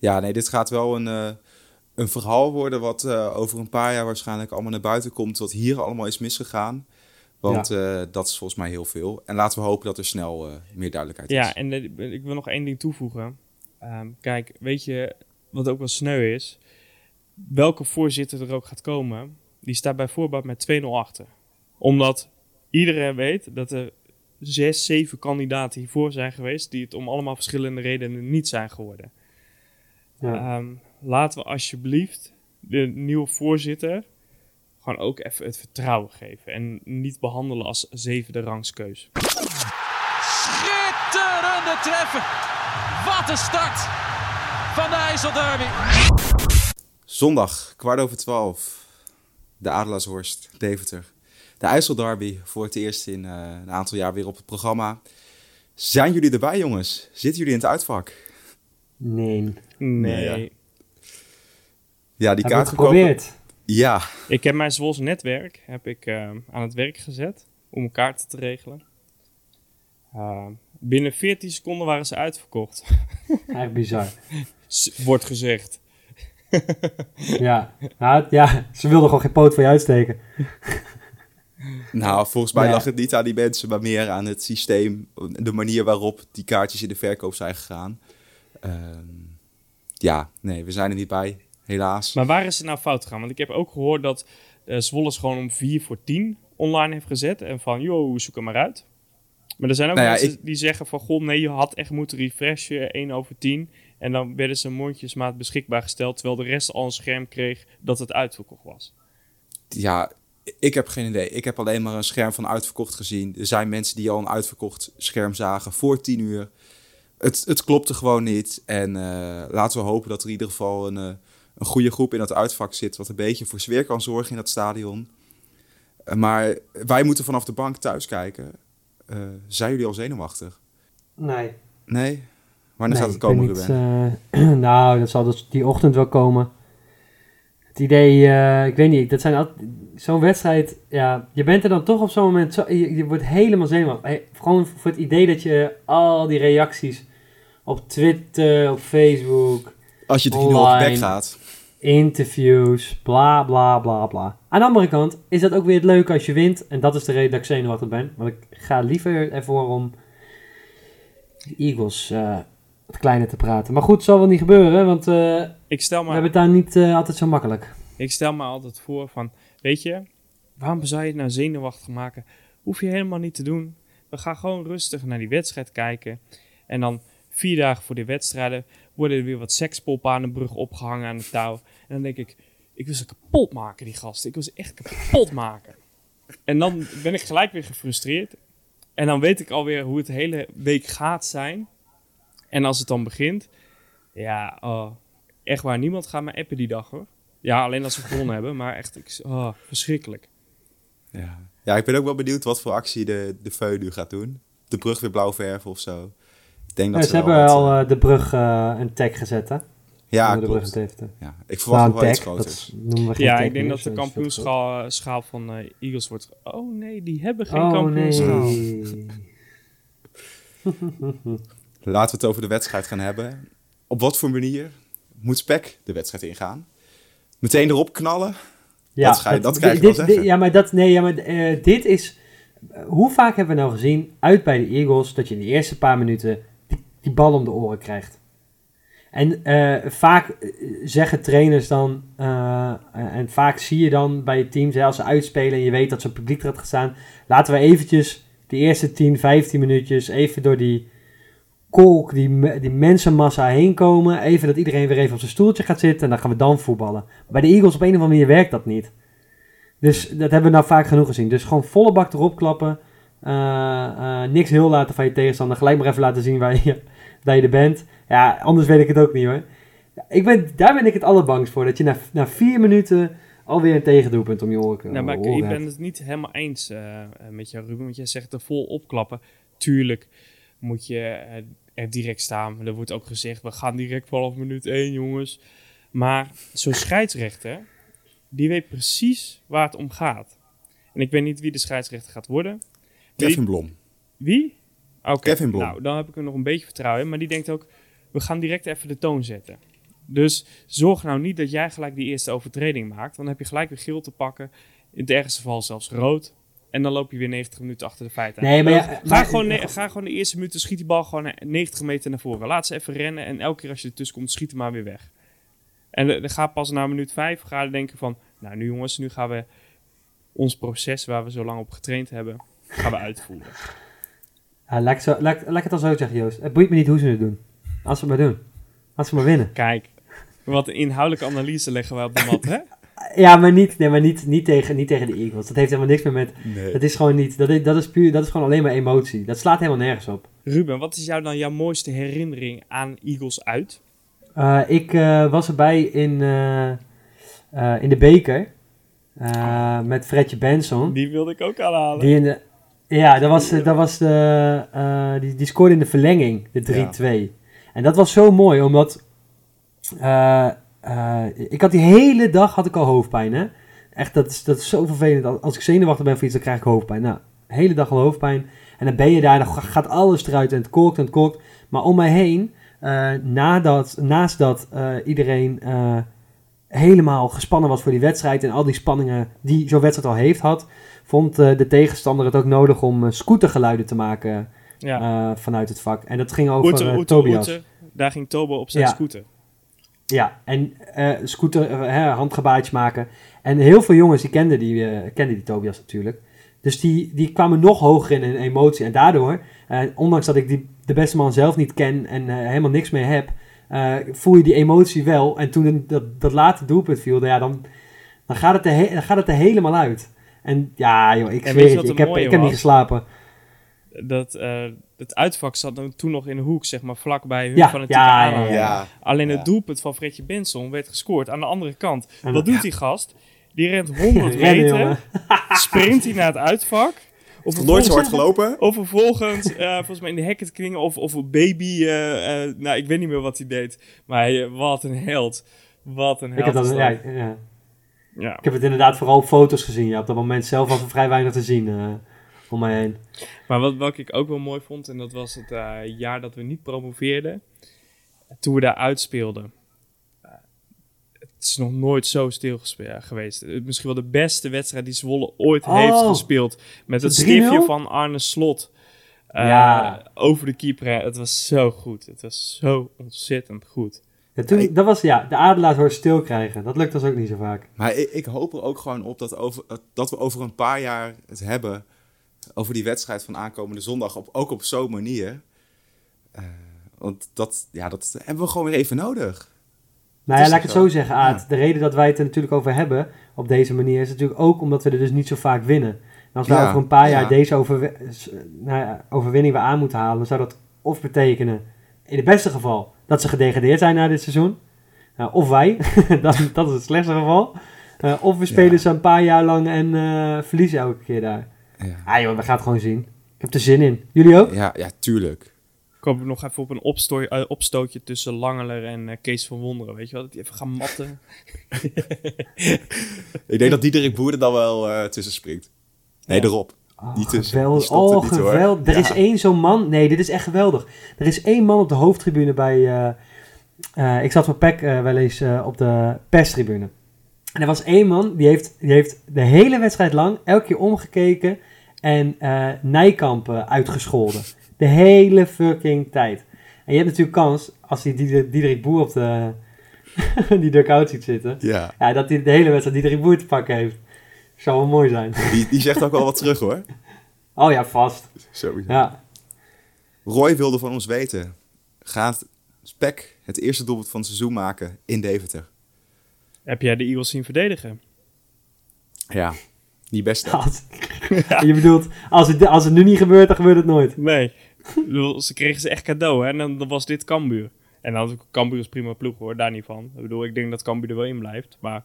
[SPEAKER 3] Ja, nee, dit gaat wel een, eh, een verhaal worden wat eh, over een paar jaar waarschijnlijk allemaal naar buiten komt. Wat hier allemaal is misgegaan. Want eh, dat is volgens mij heel veel. En laten we hopen dat er snel eh, meer duidelijkheid is.
[SPEAKER 5] Ja, en ik wil nog één ding toevoegen. Ehm, kijk, weet je wat ook wel sneu is? Welke voorzitter er ook gaat komen, die staat bij voorbaat met 2-0 achter. Omdat iedereen weet dat er zes, zeven kandidaten hiervoor zijn geweest, die het om allemaal verschillende redenen niet zijn geworden.
[SPEAKER 2] Ja.
[SPEAKER 5] Ehm, laten we alsjeblieft de nieuwe voorzitter gewoon ook even het vertrouwen geven. En niet behandelen als zevende rangskeus.
[SPEAKER 9] Schitterende treffer. Wat een start van de IJsselderby.
[SPEAKER 3] Zondag, kwart over twaalf. De Adelaarshorst, Deventer. De IJsselderby voor het eerst in eh, een aantal jaar weer op het programma. Zijn jullie erbij, jongens? Zitten jullie in het uitvak?
[SPEAKER 2] Nee.
[SPEAKER 5] Nee.
[SPEAKER 3] Nee, ja. Die
[SPEAKER 2] Heb
[SPEAKER 3] kaart
[SPEAKER 2] geprobeerd?
[SPEAKER 3] Ja,
[SPEAKER 5] Ik heb mijn Zwolse netwerk heb ik, eh, aan het werk gezet om een kaart te regelen. Uh, binnen 14 seconden waren ze uitverkocht.
[SPEAKER 2] Echt bizar.
[SPEAKER 5] Wordt gezegd.
[SPEAKER 2] Ja. Nou, ja, ze wilden gewoon geen poot voor je uitsteken.
[SPEAKER 3] nou, volgens mij
[SPEAKER 2] Ja.
[SPEAKER 3] lag het niet aan die mensen, maar meer aan het systeem. De manier waarop die kaartjes in de verkoop zijn gegaan. Ehm, ja, nee, we zijn er niet bij, helaas.
[SPEAKER 5] Maar waar is het nou fout gegaan? Want ik heb ook gehoord dat eh Zwolle gewoon om 4 voor 10 online heeft gezet. En van, joh, zoek hem maar uit. Maar er zijn ook
[SPEAKER 3] Nou ja,
[SPEAKER 5] mensen
[SPEAKER 3] ik-
[SPEAKER 5] die zeggen van, goh, nee, je had echt moeten refreshen, 1 over 10. En dan werden ze mondjesmaat beschikbaar gesteld, terwijl de rest al een scherm kreeg dat het uitverkocht was.
[SPEAKER 3] Ja, ik heb geen idee. Ik heb alleen maar een scherm van uitverkocht gezien. Er zijn mensen die al een uitverkocht scherm zagen voor 10 uur. Het, het klopte gewoon niet. En eh, laten we hopen dat er in ieder geval een, eh, een goede groep in dat uitvak zit. Wat een beetje voor sfeer kan zorgen in dat stadion. Eh, maar wij moeten vanaf de bank thuis kijken. Eh, zijn jullie al zenuwachtig?
[SPEAKER 2] Nee.
[SPEAKER 3] Nee? Wanneer
[SPEAKER 2] Nee,
[SPEAKER 3] gaat het komen,
[SPEAKER 2] niet,
[SPEAKER 3] Ruben?
[SPEAKER 2] eh, nou, dat zal dus die ochtend wel komen. Het idee, ik weet niet, dat zijn altijd, zo'n wedstrijd, ja, je bent er dan toch op zo'n moment, zo, je, je wordt helemaal zenuwachtig. Hey, gewoon voor het idee dat je al die reacties op Twitter, op Facebook,
[SPEAKER 3] Als je 3-0 op bek gaat.
[SPEAKER 2] interviews, bla bla bla bla. Aan de andere kant is dat ook weer het leuke als je wint. En dat is de reden dat ik zenuwachtig ben. Want ik ga liever ervoor om de Eagles eh wat kleiner te praten. Maar goed, zal wel niet gebeuren, want eh,
[SPEAKER 5] Ik stel
[SPEAKER 2] we hebben het daar niet eh, altijd zo makkelijk.
[SPEAKER 5] Ik stel me altijd voor van, weet je, waarom zou je het nou zenuwachtig maken? Hoef je helemaal niet te doen. We gaan gewoon rustig naar die wedstrijd kijken. En dan vier dagen voor de wedstrijden worden er weer wat sekspoppen aan de brug opgehangen aan de touw. En dan denk ik, ik wil ze kapot maken, die gasten. Ik wil ze echt kapot maken. En dan ben ik gelijk weer gefrustreerd. En dan weet ik alweer hoe het hele week gaat zijn. En als het dan begint, ja, oh, echt waar, niemand gaat me appen die dag hoor. Ja, alleen als we gewonnen hebben, maar echt, ik, oh, verschrikkelijk.
[SPEAKER 3] Ja. ja, ik ben ook wel benieuwd wat voor actie de, de Veu nu gaat doen. De brug weer blauw verven of zo. Denk
[SPEAKER 2] Ja,
[SPEAKER 3] dat
[SPEAKER 2] ze
[SPEAKER 3] wel
[SPEAKER 2] hebben
[SPEAKER 3] wat,
[SPEAKER 2] al
[SPEAKER 3] eh,
[SPEAKER 2] eh, de brug eh, een tag gezet, hè?
[SPEAKER 3] ja,
[SPEAKER 2] de brug.
[SPEAKER 3] Ja, ik verwacht
[SPEAKER 2] Nou,
[SPEAKER 3] nog wel iets groters.
[SPEAKER 2] geen
[SPEAKER 5] Ja, ik denk dat de kampioenschaal schaal van eh, Eagles wordt... Oh nee, die hebben geen
[SPEAKER 2] Oh
[SPEAKER 5] kampioenschaal.
[SPEAKER 2] nee.
[SPEAKER 3] Laten we het over de wedstrijd gaan hebben. Op wat voor manier moet Spek de wedstrijd ingaan? Meteen erop knallen?
[SPEAKER 2] Ja,
[SPEAKER 3] Dat ga je- dat krijg je wel
[SPEAKER 2] dit,
[SPEAKER 3] zeggen.
[SPEAKER 2] dit- ja, maar, dat, nee, ja, maar eh, dit is... Hoe vaak hebben we nou gezien, uit bij de Eagles, dat je in de eerste paar minuten die, bal om de oren krijgt? En eh, vaak eh, zeggen trainers dan, eh, en vaak zie je dan bij teams, hè, als ze uitspelen en je weet dat zo'n publiek er gaat staan, laten we eventjes de eerste 10, 15 minuutjes even door die kolk, die, die mensenmassa heen komen. Even dat iedereen weer even op zijn stoeltje gaat zitten en dan gaan we dan voetballen. Bij de Eagles op een of andere manier werkt dat niet. Dus dat hebben we nou vaak genoeg gezien. Dus gewoon volle bak erop klappen. Niks heel laten van je tegenstander. Gelijk maar even laten zien waar je, dat je er bent. Ja, anders weet ik het ook niet hoor. Ik ben, daar ben ik het allerbangst voor. Dat je na, na vier minuten alweer een tegendoelpunt om je oren,
[SPEAKER 5] Nou, maar ik, ben het niet helemaal eens eh, eh, met jou, Ruben. Want jij zegt er vol opklappen. Tuurlijk moet je eh, er direct staan. Er wordt ook gezegd, we gaan direct vanaf minuut 1, jongens. Maar zo'n scheidsrechter, die weet precies waar het om gaat. En ik weet niet wie de scheidsrechter gaat worden.
[SPEAKER 3] Kevin Blom.
[SPEAKER 5] Wie? Oké,
[SPEAKER 3] Kevin
[SPEAKER 5] nou, dan heb ik er nog een beetje vertrouwen in. Maar die denkt ook, we gaan direct even de toon zetten. Dus zorg nou niet dat jij gelijk die eerste overtreding maakt. Dan heb je gelijk weer geel te pakken. In het ergste geval zelfs rood. En dan loop je weer 90 minuten achter de feiten aan.
[SPEAKER 2] Nee, maar ja,
[SPEAKER 5] ga,
[SPEAKER 2] maar-
[SPEAKER 5] gewoon, ga gewoon de eerste minuten, schiet die bal gewoon 90 meter naar voren. Laat ze even rennen en elke keer als je ertussen komt, schiet hem maar weer weg. En dan ga pas na minuut 5 ga je denken van, nou nu jongens, nu gaan we ons proces waar we zo lang op getraind hebben, gaan we uitvoeren.
[SPEAKER 2] Ja, laat, ik zo, laat, ik- laat ik het dan zo zeggen, Joost. Het boeit me niet hoe ze het doen. Als ze het maar doen. Als ze maar winnen.
[SPEAKER 5] Kijk, wat een inhoudelijke analyse leggen wij op de mat, hè?
[SPEAKER 2] Ja, maar niet, nee, maar niet, niet, tegen, niet tegen de Eagles. Dat heeft helemaal niks meer met...
[SPEAKER 3] Nee.
[SPEAKER 2] Dat is gewoon niet... Dat is, dat is puur... Dat is gewoon alleen maar emotie. Dat slaat helemaal nergens op.
[SPEAKER 5] Ruben, wat is jou dan jouw mooiste herinnering aan Eagles uit?
[SPEAKER 2] Eh, ik eh, was erbij in, eh, eh, in de beker. eh, met Fredje Benson.
[SPEAKER 5] Die wilde ik ook aanhalen.
[SPEAKER 2] Die in de, ja, dat was, dat was de, eh, die, die scoorde in de verlenging, de 3-2. En dat was zo mooi, omdat eh, eh, ik had die hele dag had ik al hoofdpijn. Hè? Echt, dat is, dat is zo vervelend. Als- ik zenuwachtig ben voor iets, dan krijg ik hoofdpijn. Nou, de hele dag al hoofdpijn. En dan ben je daar, dan ga- gaat alles eruit en het kookt en het kookt. Maar om mij heen, eh, nadat, naast dat eh, iedereen eh, helemaal gespannen was voor die wedstrijd en al die spanningen die zo'n wedstrijd al heeft had, vond eh, de tegenstander het ook nodig om eh, scootergeluiden te maken
[SPEAKER 5] Ja.
[SPEAKER 2] eh, vanuit het vak. En dat ging over eh,
[SPEAKER 5] oeter,
[SPEAKER 2] Tobias.
[SPEAKER 5] Daar ging Tobo op zijn
[SPEAKER 2] Ja.
[SPEAKER 5] scooter.
[SPEAKER 2] Ja, en eh, scooter, hè, handgebaatjes maken. En heel veel jongens die kenden die, eh, kenden die Tobias natuurlijk. Dus die, die kwamen nog hoger in hun emotie. En daardoor, eh, ondanks dat ik die, de beste man zelf niet ken en eh, helemaal niks mee heb, eh, voel je die emotie wel. En toen dat, dat late doelpunt viel, ja, dan, dan, gaat het er dan gaat het er helemaal uit. En ja, joh, ik zweer
[SPEAKER 5] weet
[SPEAKER 2] het
[SPEAKER 5] het
[SPEAKER 2] ik heb, ik heb niet geslapen.
[SPEAKER 5] Dat, eh, het uitvak zat dan toen nog in de hoek, zeg maar, vlakbij hun
[SPEAKER 2] Ja,
[SPEAKER 5] fanatieke
[SPEAKER 2] ja, ja, ja,
[SPEAKER 3] Ja.
[SPEAKER 5] Alleen
[SPEAKER 3] Ja.
[SPEAKER 5] het doelpunt van Fredje Benson werd gescoord aan de andere kant.
[SPEAKER 2] En
[SPEAKER 5] Wat
[SPEAKER 2] dan-
[SPEAKER 5] doet die gast? Die rent 100
[SPEAKER 2] Rennen,
[SPEAKER 5] meter, sprint hij naar het uitvak. Of
[SPEAKER 3] nooit zo hard gelopen.
[SPEAKER 5] Of vervolgens, volgens mij in de hekken te klingen, of, of een baby, eh, eh, nou ik weet niet meer wat hij deed. Maar eh, wat een held. Wat een held
[SPEAKER 2] Ik heb
[SPEAKER 5] dat.
[SPEAKER 2] ja, ja.
[SPEAKER 5] Ja.
[SPEAKER 2] Ik heb het inderdaad vooral op foto's gezien. Ja, op dat moment zelf was er vrij weinig te zien om mij heen.
[SPEAKER 5] Maar wat welke ik ook wel mooi vond, en dat was het jaar dat we niet promoveerden, toen we daar uitspeelden. Het is nog nooit zo stil geweest. Eh, Misschien wel de beste wedstrijd die Zwolle ooit
[SPEAKER 2] Oh.
[SPEAKER 5] heeft gespeeld. Met het stiftje
[SPEAKER 2] 3-0?
[SPEAKER 5] van Arne Slot. eh,
[SPEAKER 2] Ja.
[SPEAKER 5] Over de keeper. hè. Het was zo goed. Het was zo ontzettend goed.
[SPEAKER 2] Ja, toen, dat was ja, de adelaars hoor stil krijgen. Dat lukt ons ook niet zo vaak.
[SPEAKER 3] Maar ik, ik hoop er ook gewoon op dat, over, dat we over een paar jaar het hebben over die wedstrijd van aankomende zondag. Op, ook op zo'n manier. Eh, want dat, ja, dat hebben we gewoon weer even nodig.
[SPEAKER 2] Nou ja, laat ik het zo zeggen, Aad. De reden dat wij het er natuurlijk over hebben op deze manier is natuurlijk ook omdat we er dus niet zo vaak winnen. En als we
[SPEAKER 3] Ja,
[SPEAKER 2] over een paar jaar
[SPEAKER 3] ja.
[SPEAKER 2] deze overwi- nou ja, overwinning weer aan moeten halen, dan zou dat of betekenen, in het beste geval, dat ze gedegradeerd zijn na dit seizoen. Nou, of wij, dat, dat is het slechtste geval. Eh, of we spelen ze een paar jaar lang en eh, verliezen elke keer daar.
[SPEAKER 3] Ja,
[SPEAKER 2] Ah joh, we gaan het gewoon zien. Ik heb er zin in. Jullie ook?
[SPEAKER 3] ja, ja tuurlijk.
[SPEAKER 5] Ik hoop nog even op een opstooi- eh, opstootje tussen Langeler en eh, Kees van Wonderen. Weet je wel, dat die even gaan matten.
[SPEAKER 3] Ik denk dat Diederik Boer er dan wel eh, tussen springt. Nee,
[SPEAKER 5] Ja.
[SPEAKER 3] erop.
[SPEAKER 2] Oh,
[SPEAKER 3] Niet tussen.
[SPEAKER 2] geweldig.
[SPEAKER 3] Er
[SPEAKER 2] Oh,
[SPEAKER 3] niet, hoor.
[SPEAKER 2] geweldig. Er
[SPEAKER 3] Ja.
[SPEAKER 2] is één zo'n man. Nee, dit is echt geweldig. Er is één man op de hoofdtribune bij... eh, eh, ik zat voor PEC eh, wel eens eh, op de perstribune. En er was één man, die heeft, die heeft de hele wedstrijd lang elke keer omgekeken en eh Nijkamp uitgescholden. De hele fucking tijd. En je hebt natuurlijk kans, als Dieder- Diederik Boer op de, die dugout ziet zitten,
[SPEAKER 3] Ja,
[SPEAKER 2] ja, dat hij de hele wedstrijd Diederik Boer te pakken heeft. Zou wel mooi zijn.
[SPEAKER 3] die, die zegt ook wel wat terug hoor.
[SPEAKER 2] Oh ja, vast.
[SPEAKER 3] Sowieso.
[SPEAKER 2] Ja.
[SPEAKER 3] Roy wilde van ons weten. Gaat Spek het eerste doelpunt van het seizoen maken in Deventer?
[SPEAKER 5] Heb jij de Eagles zien verdedigen?
[SPEAKER 3] Ja, niet best.
[SPEAKER 2] Je bedoelt, als het, als het nu niet gebeurt, dan gebeurt het nooit.
[SPEAKER 5] Nee. Bedoel, ze kregen ze echt cadeau, hè? En dan, dan was dit Cambuur. En dan Cambuur is prima ploeg, hoor. Daar niet van. Ik bedoel, ik denk dat Cambuur er wel in blijft. Maar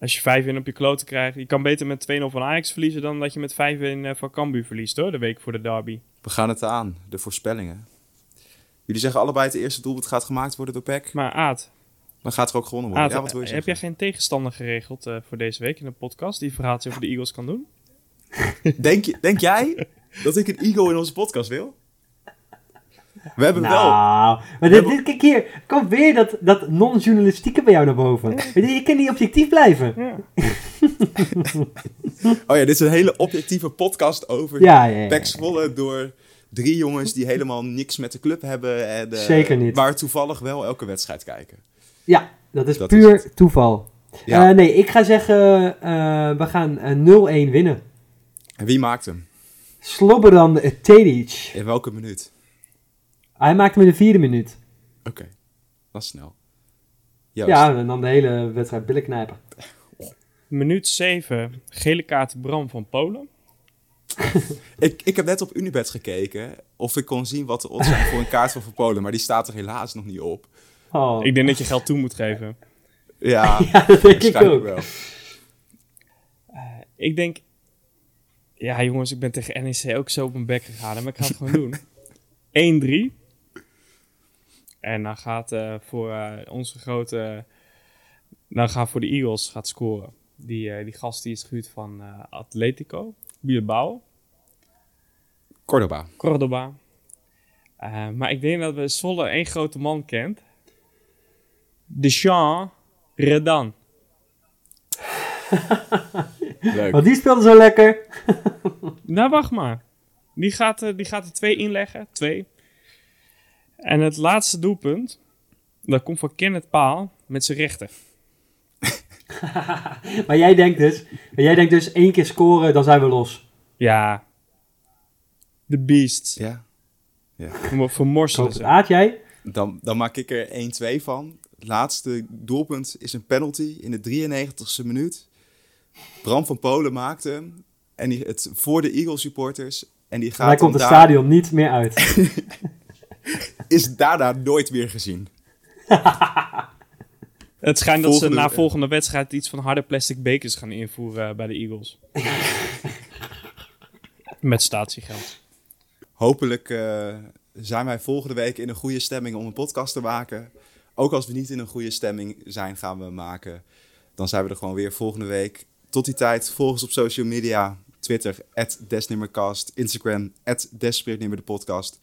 [SPEAKER 5] als je 5 in op je kloten krijgt... Je kan beter met 2-0 van Ajax verliezen... dan dat je met 5 in eh, van Cambuur verliest, hoor. De week voor de derby.
[SPEAKER 3] We gaan het aan, de voorspellingen. Jullie zeggen allebei het eerste doelpunt gaat gemaakt worden door Peck.
[SPEAKER 5] Maar Aad,
[SPEAKER 3] Dan gaat er ook gewonnen worden.
[SPEAKER 5] Aad
[SPEAKER 3] ja, wat wil je
[SPEAKER 5] heb jij geen tegenstander geregeld eh, voor deze week in de podcast... die verhaaltje over de Eagles kan doen?
[SPEAKER 3] Denk, je, denk jij dat ik een ego in onze podcast wil? We hebben wel...
[SPEAKER 2] Nou, maar dit, dit, kijk hier, komt weer dat, dat non-journalistieke bij jou naar boven. Je kan niet objectief blijven.
[SPEAKER 5] Ja.
[SPEAKER 3] Oh ja, dit is een hele objectieve podcast over
[SPEAKER 2] Ja, ja,
[SPEAKER 3] door drie jongens die helemaal niks met de club hebben. En, eh,
[SPEAKER 2] Zeker niet.
[SPEAKER 3] Maar toevallig wel elke wedstrijd kijken.
[SPEAKER 2] Ja, dat is
[SPEAKER 3] Dat
[SPEAKER 2] puur toeval. Eh, nee, ik ga zeggen, eh, we gaan eh, 0-1 winnen.
[SPEAKER 3] En wie maakt hem?
[SPEAKER 2] Slobbedan Tedic.
[SPEAKER 3] In welke minuut?
[SPEAKER 2] Hij maakte me in de vierde minuut.
[SPEAKER 3] Oké, dat is snel. Joost.
[SPEAKER 2] Ja, en dan de hele wedstrijd billen knijpen.
[SPEAKER 5] Minuut 7, gele kaart Bram van Polen.
[SPEAKER 3] Ik, ik heb net op Unibet gekeken of ik kon zien wat de odds zijn voor een kaart van Van Polen. Maar die staat er helaas nog niet op.
[SPEAKER 2] Oh.
[SPEAKER 5] Ik denk dat je geld toe moet geven.
[SPEAKER 3] Ja,
[SPEAKER 2] ja, dat denk ik ook.
[SPEAKER 3] wel.
[SPEAKER 5] Ik denk... Ja, jongens, ik ben tegen NEC ook zo op mijn bek gegaan. Maar ik ga het gewoon doen. 1-3. En dan gaat eh, voor eh, onze grote... Dan gaat voor de Eagles gaat scoren. Die, eh, die gast die is gehuurd van eh, Atletico. Bilbao.
[SPEAKER 3] Cordoba.
[SPEAKER 5] Cordoba. Eh, maar ik denk dat we Zwolle één grote man kent. Deschamps Redan.
[SPEAKER 3] Leuk.
[SPEAKER 2] Want die speelde zo lekker.
[SPEAKER 5] Nou, wacht maar. Die gaat, er- die gaat er twee inleggen. Twee. En het laatste doelpunt. Dat komt van Kenneth Paal met zijn rechter.
[SPEAKER 2] Maar jij denkt dus, maar jij denkt dus één keer scoren, dan zijn we los.
[SPEAKER 5] Ja. De Beasts.
[SPEAKER 3] Ja. ja.
[SPEAKER 5] Ver- Vermorselen ze.
[SPEAKER 2] Aad, jij?
[SPEAKER 3] Dan, dan maak ik er 1-2 van. Het laatste doelpunt is een penalty in de 93ste minuut. Bram van Polen maakte hem. En die, het voor de Eagles supporters. En die gaat
[SPEAKER 2] Hij komt het
[SPEAKER 3] daar-
[SPEAKER 2] stadion niet meer uit.
[SPEAKER 3] Is daarna nooit weer gezien.
[SPEAKER 5] Het schijnt dat ze na volgende wedstrijd iets van harde plastic bekers gaan invoeren eh, bij de Eagles. met statiegeld.
[SPEAKER 3] Hopelijk eh, zijn wij volgende week in een goede stemming om een podcast te maken. Ook als we niet in een goede stemming zijn, gaan we maken. dan zijn we er gewoon weer volgende week. Tot die tijd, volg ons op social media. Twitter, Desnimmercast. Instagram, de podcast.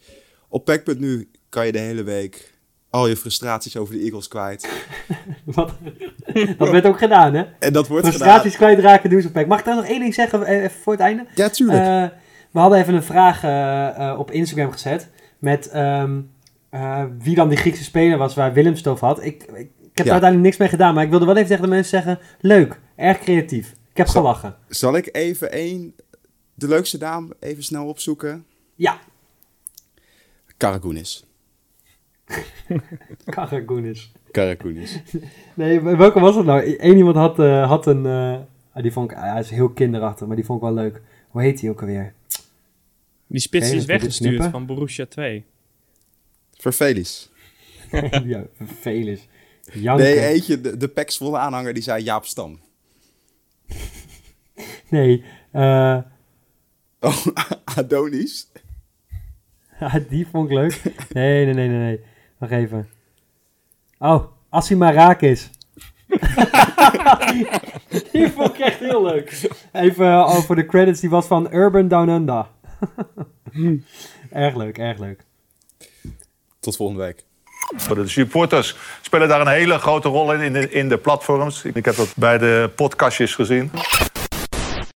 [SPEAKER 3] Op Pack.nu kan je de hele week al je frustraties over de Eagles kwijt.
[SPEAKER 2] Wat, dat werd ook gedaan, hè?
[SPEAKER 3] En dat wordt
[SPEAKER 2] frustraties kwijtraken, doen ze op Pack. Mag ik daar nog één ding zeggen, eh, even voor het einde?
[SPEAKER 3] Ja, tuurlijk.
[SPEAKER 2] Uh, we hadden even een vraag uh, op Instagram gezet. Met um, wie dan die Griekse speler was waar Willem stof had. Ik, ik, ik heb ja. daar uiteindelijk niks mee gedaan. Maar ik wilde wel even tegen de mensen zeggen... Leuk, erg creatief. Ik heb
[SPEAKER 3] zal,
[SPEAKER 2] gelachen.
[SPEAKER 3] Zal ik even één... De leukste naam even snel opzoeken?
[SPEAKER 2] Ja.
[SPEAKER 3] Karagounis.
[SPEAKER 2] Karagounis.
[SPEAKER 3] Karagounis.
[SPEAKER 2] nee, welke was het nou? Eén iemand had, uh, had een... Uh, die vond ik... hij is heel kinderachtig, maar die vond ik wel leuk. Hoe heet hij ook alweer?
[SPEAKER 5] Die spits is weggestuurd van Borussia 2.
[SPEAKER 3] Vervelis.
[SPEAKER 2] ja, Vervelis.
[SPEAKER 3] Nee, eentje, de, de Paxvolle aanhanger, die zei Jaap Stam.
[SPEAKER 2] nee, uh...
[SPEAKER 3] Oh, Adonis?
[SPEAKER 2] Ja, die vond ik leuk. Nee, nee, nee, nee, nee. Wacht even. Oh, Assima Rakis. die vond ik echt heel leuk. Even uh, over de credits, die was van Urban Down Under. erg leuk, erg leuk.
[SPEAKER 3] Tot volgende week.
[SPEAKER 10] De supporters spelen daar een hele grote rol in, in de, in de platforms. Ik heb dat bij de podcastjes gezien.